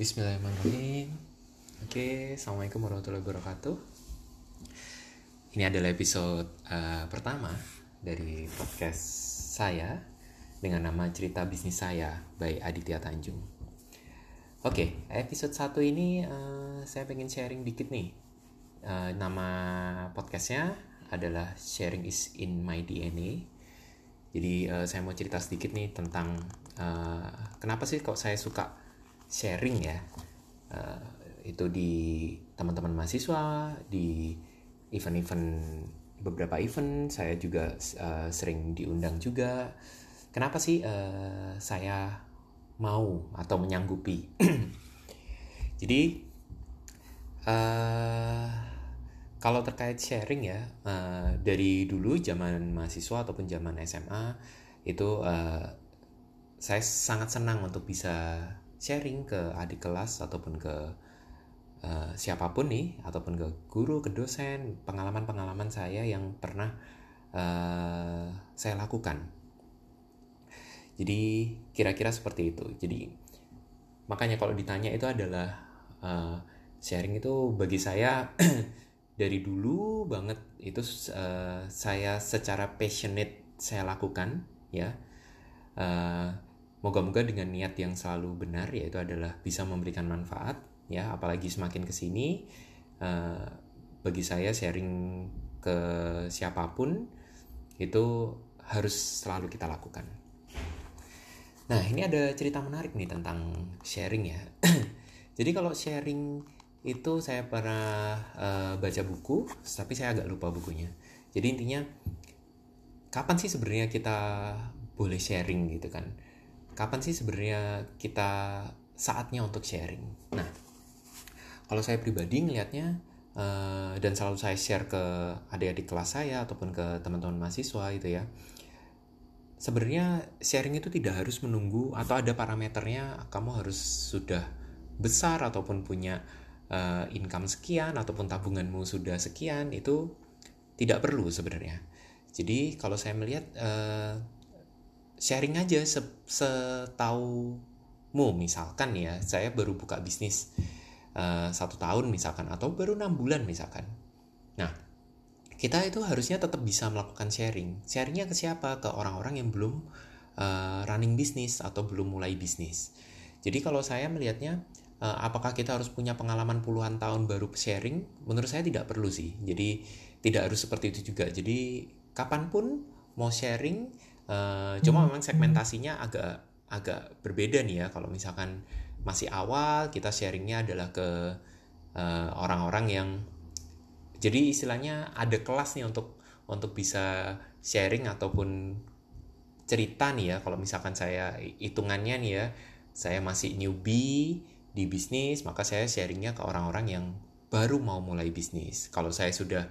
Bismillahirrahmanirrahim. Oke, assalamualaikum warahmatullahi wabarakatuh. Ini adalah episode uh, pertama dari podcast saya dengan nama cerita bisnis saya by Aditya Tanjung. Oke, episode satu ini uh, saya pengen sharing dikit nih. Uh, nama podcastnya adalah Sharing is in my DNA. Jadi uh, saya mau cerita sedikit nih tentang uh, kenapa sih kok saya suka sharing ya. Uh, itu di teman-teman mahasiswa di event-event beberapa event saya juga uh, sering diundang juga. Kenapa sih uh, saya mau atau menyanggupi? Jadi uh, kalau terkait sharing ya uh, dari dulu zaman mahasiswa ataupun zaman SMA itu uh, saya sangat senang untuk bisa sharing ke adik kelas ataupun ke uh, siapa pun nih ataupun ke guru ke dosen pengalaman-pengalaman saya yang pernah uh, saya lakukan. Jadi kira-kira seperti itu. Jadi makanya kalau ditanya itu adalah uh, sharing itu bagi saya dari dulu banget itu uh, saya secara passionate saya lakukan ya. Uh, Moga-moga dengan niat yang selalu benar yaitu adalah bisa memberikan manfaat ya apalagi semakin ke sini uh, bagi saya sharing ke siapa pun itu harus selalu kita lakukan. Nah ini ada cerita menarik nih tentang sharing ya. Jadi kalau sharing itu saya pernah uh, baca buku, tapi saya agak lupa bukunya. Jadi intinya kapan sih sebenarnya kita boleh sharing gitu kan? Kapan sih sebenarnya kita saatnya untuk sharing? Nah kalau saya pribadi ngelihatnya uh, dan selalu saya share ke adik-adik kelas saya ataupun ke teman-teman mahasiswa itu ya sebenarnya sharing itu tidak harus menunggu atau ada parameternya kamu harus sudah besar ataupun punya uh, income sekian ataupun tabunganmu sudah sekian itu tidak perlu sebenarnya. Jadi kalau saya melihat uh, sharing aja se mu misalkan ya saya baru buka bisnis uh, satu tahun misalkan atau baru enam bulan misalkan. Nah kita itu harusnya tetap bisa melakukan sharing. Sharingnya ke siapa? Ke orang-orang yang belum uh, running bisnis atau belum mulai bisnis. Jadi kalau saya melihatnya uh, apakah kita harus punya pengalaman puluhan tahun baru sharing? Menurut saya tidak perlu sih. Jadi tidak harus seperti itu juga. Jadi kapan pun mau sharing Uh, cuma memang segmentasinya agak agak berbeda nih ya. Kalau misalkan masih awal kita sharingnya adalah ke eh, orang-orang uh, yang jadi istilahnya ada kelas nih untuk untuk bisa sharing ataupun cerita nih ya. Kalau misalkan saya hitungannya nih ya saya masih newbie di bisnis maka saya sharingnya ke orang-orang yang baru mau mulai bisnis. Kalau saya sudah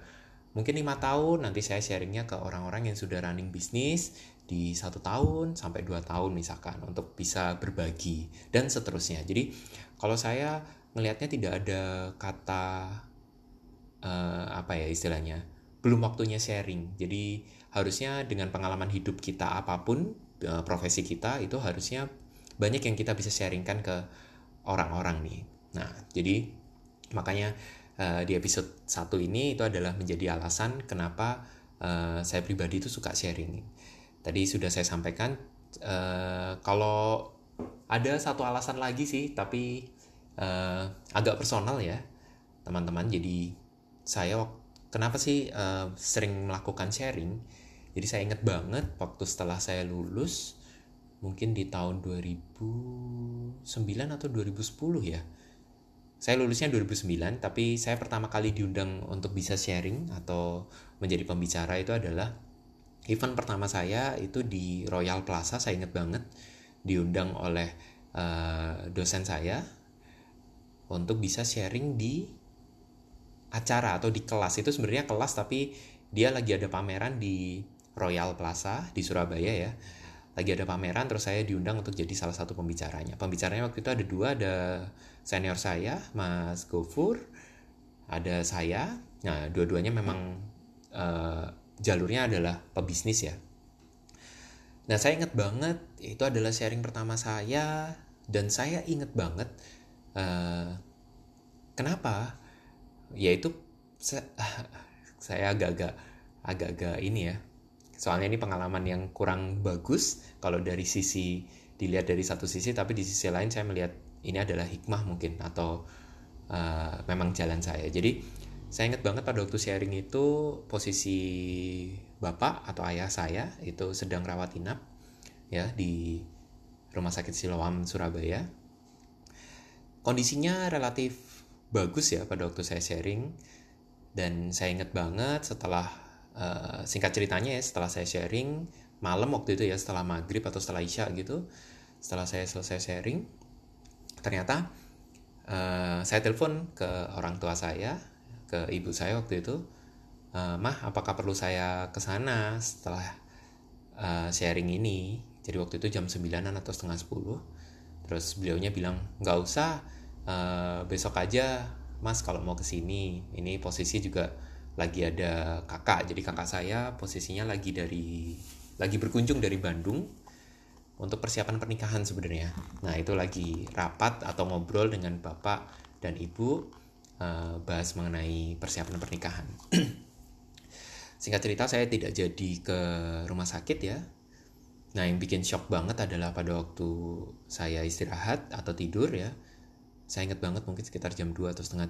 mungkin lima tahun nanti saya sharingnya ke orang-orang yang sudah running bisnis di satu tahun sampai dua tahun misalkan untuk bisa berbagi dan seterusnya. Jadi kalau saya melihatnya tidak ada kata uh, apa ya istilahnya belum waktunya sharing. Jadi harusnya dengan pengalaman hidup kita apa pun uh, profesi kita itu harusnya banyak yang kita bisa sharingkan ke orang-orang nih. Nah jadi makanya uh, di episode satu ini itu adalah menjadi alasan kenapa uh, saya pribadi itu suka sharing. Tadi sudah saya sampaikan uh, kalau ada satu alasan lagi sih tapi uh, agak personal ya teman-teman. Jadi saya kenapa sih uh, sering melakukan sharing? Jadi saya ingat banget waktu setelah saya lulus mungkin di tahun 2009 atau 2010 ya saya lulusnya 2009 tapi saya pertama kali diundang untuk bisa sharing atau menjadi pembicara itu adalah event pertama saya itu di Royal Plaza saya inget banget diundang oleh uh, dosen saya untuk bisa sharing di acara atau di kelas. Itu sebenarnya kelas tapi dia lagi ada pameran di Royal Plaza di Surabaya ya lagi ada pameran terus saya diundang untuk jadi salah satu pembicaranya. Pembicaranya waktu itu ada dua ada senior saya Mas Gofur ada saya. Nah dua-duanya memang uh, jalurnya adalah pebisnis ya. Nah saya inget banget itu adalah sharing pertama saya dan saya inget banget uh, kenapa? Yaitu saya, saya agak-agak agak-agak ini ya soalnya ini pengalaman yang kurang bagus. Kalau dari sisi dilihat dari satu sisi tapi di sisi lain saya melihat ini adalah hikmah mungkin atau uh, memang jalan saya. Jadi saya ingat banget pada waktu sharing itu posisi bapak atau ayah saya itu sedang rawat inap ya di rumah sakit Siloam Surabaya. Kondisinya relatif bagus ya pada waktu saya sharing. Dan saya ingat banget setelah uh, singkat ceritanya ya setelah saya sharing malam waktu itu ya setelah maghrib atau setelah isya gitu setelah saya selesai sharing ternyata uh, saya telepon ke orang tua saya ke ibu saya waktu itu uh, mah apakah perlu saya ke sana setelah uh, sharing ini? Jadi waktu itu jam 9an atau setengah 10 terus beliaunya bilang nggak usah uh, besok aja mas kalau mau ke sini ini posisi juga lagi ada kakak. Jadi kakak saya posisinya lagi dari lagi berkunjung dari Bandung untuk persiapan pernikahan sebenarnya. Nah itu lagi rapat atau ngobrol dengan bapak dan ibu uh, bahas mengenai persiapan pernikahan. Singkat cerita saya tidak jadi ke rumah sakit ya. Nah yang bikin shock banget adalah pada waktu saya istirahat atau tidur ya saya ingat banget mungkin sekitar jam 2 atau setengah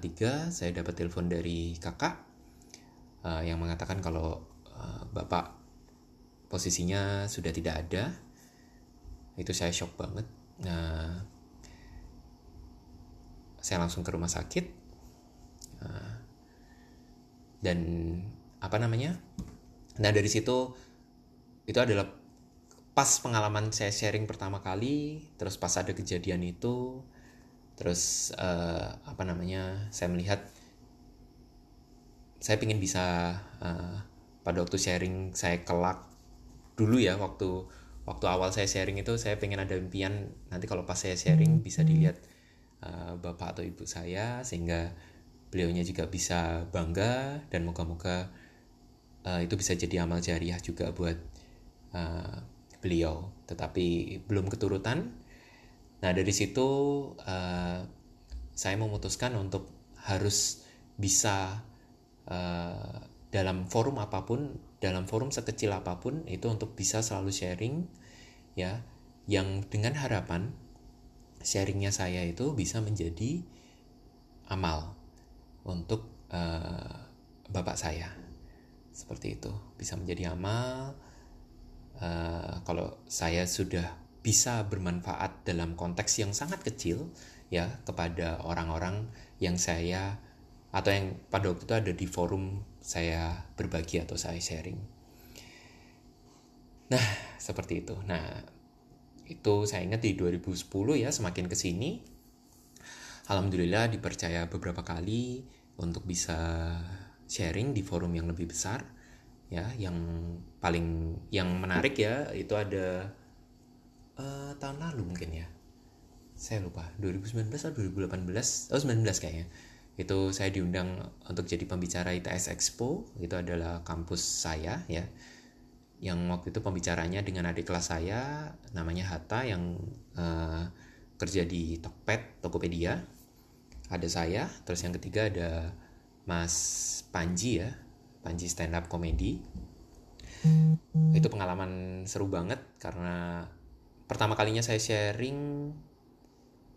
3 saya dapat telepon dari kakak uh, yang mengatakan kalau uh, bapak posisinya sudah tidak ada itu saya shock banget. Nah saya langsung ke rumah sakit. Uh, dan apa namanya? Nah dari situ itu adalah pas pengalaman saya sharing pertama kali terus pas ada kejadian itu terus uh, apa namanya saya melihat saya ingin bisa uh, pada waktu sharing saya kelak dulu ya waktu waktu awal saya sharing itu saya pengen ada impian. Nanti kalau pas saya sharing hmm. bisa dilihat uh, bapak atau ibu saya sehingga beliaunya juga bisa bangga dan moga-moga uh, itu bisa jadi amal jariah juga buat uh, beliau. Tetapi belum keturutan. Nah dari situ uh, saya memutuskan untuk harus bisa uh, dalam forum apa pun, dalam forum sekecil apa pun itu untuk bisa selalu sharing ya, yang dengan harapan sharingnya saya itu bisa menjadi amal untuk uh, bapak saya. Seperti itu bisa menjadi amal. Uh, kalau saya sudah bisa bermanfaat dalam konteks yang sangat kecil ya kepada orang-orang yang saya atau yang pada waktu itu ada di forum saya berbagi atau saya sharing. Nah, seperti itu. Nah, itu saya ingat di 2010 ya, semakin ke sini alhamdulillah dipercaya beberapa kali untuk bisa sharing di forum yang lebih besar ya, yang paling yang menarik ya itu ada uh, tahun lalu mungkin ya saya lupa 2019 atau 2018 oh 19 kayaknya itu saya diundang untuk jadi pembicara ITS Expo. Itu adalah kampus saya ya. Yang waktu itu pembicaranya dengan adik kelas saya namanya Hatta yang uh, kerja di Tokped Tokopedia. Ada saya terus yang ketiga ada Mas Panji ya. Panji stand up comedy itu pengalaman seru banget karena pertama kalinya saya sharing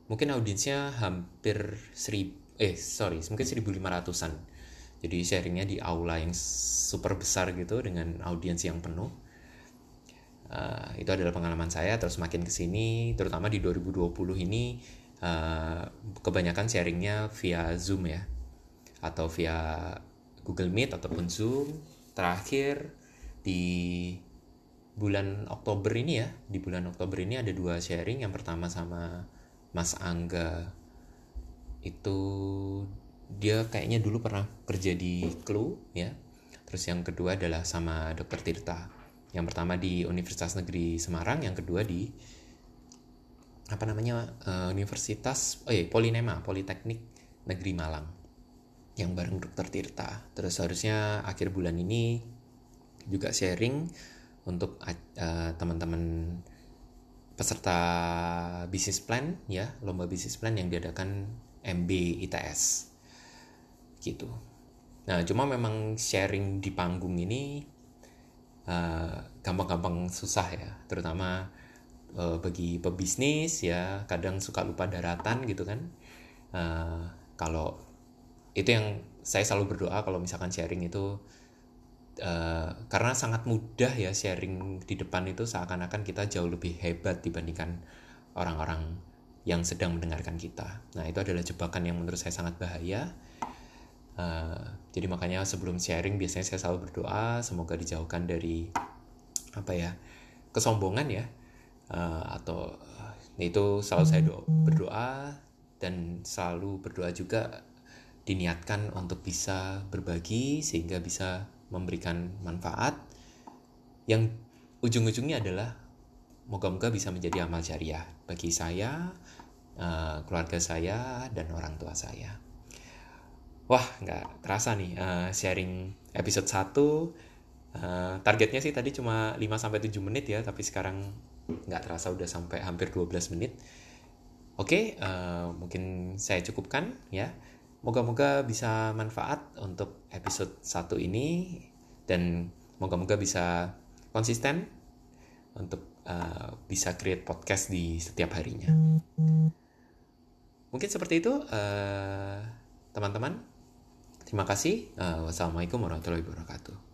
mungkin audiensnya hampir seribu eh sorry mungkin 1500an jadi sharingnya di aula yang super besar gitu dengan audiens yang penuh. Uh, itu adalah pengalaman saya terus makin ke sini terutama di 2020 ini uh, kebanyakan sharingnya via zoom ya atau via Google Meet ataupun Zoom. Terakhir di bulan Oktober ini ya di bulan Oktober ini ada dua sharing yang pertama sama Mas Angga itu dia kayaknya dulu pernah kerja di Clue ya. Terus yang kedua adalah sama Dokter Tirta. Yang pertama di Universitas Negeri Semarang yang kedua di apa namanya uh, Universitas oh iya, Polinema Politeknik Negeri Malang yang bareng Dokter Tirta. Terus harusnya akhir bulan ini juga sharing untuk uh, teman-teman peserta bisnis plan ya lomba bisnis plan yang diadakan MB ITS gitu. Nah cuma memang sharing di panggung ini eh, gampang-gampang uh, susah ya. Terutama uh, bagi pebisnis ya kadang suka lupa daratan gitu kan. Uh, kalau itu yang saya selalu berdoa kalau misalkan sharing itu uh, karena sangat mudah ya sharing di depan itu seakan-akan kita jauh lebih hebat dibandingkan orang-orang yang sedang mendengarkan kita. Nah itu adalah jebakan yang menurut saya sangat bahaya. Uh, jadi makanya sebelum sharing biasanya saya selalu berdoa semoga dijauhkan dari apa ya kesombongan ya uh, atau uh, itu selalu saya do berdoa dan selalu berdoa juga diniatkan untuk bisa berbagi sehingga bisa memberikan manfaat yang ujung-ujungnya adalah moga-moga bisa menjadi amal jariah bagi saya, uh, keluarga saya, dan orang tua saya. Wah, nggak terasa nih uh, sharing episode 1. Uh, eh, targetnya sih tadi cuma 5-7 menit ya, tapi sekarang nggak terasa udah sampai hampir 12 menit. Oke, mungkin saya cukupkan ya. Moga-moga bisa manfaat untuk episode 1 ini dan moga-moga bisa konsisten untuk uh, bisa create podcast di setiap harinya. Mungkin seperti itu teman-teman. Uh, Terima kasih. Uh, wassalamualaikum warahmatullahi wabarakatuh.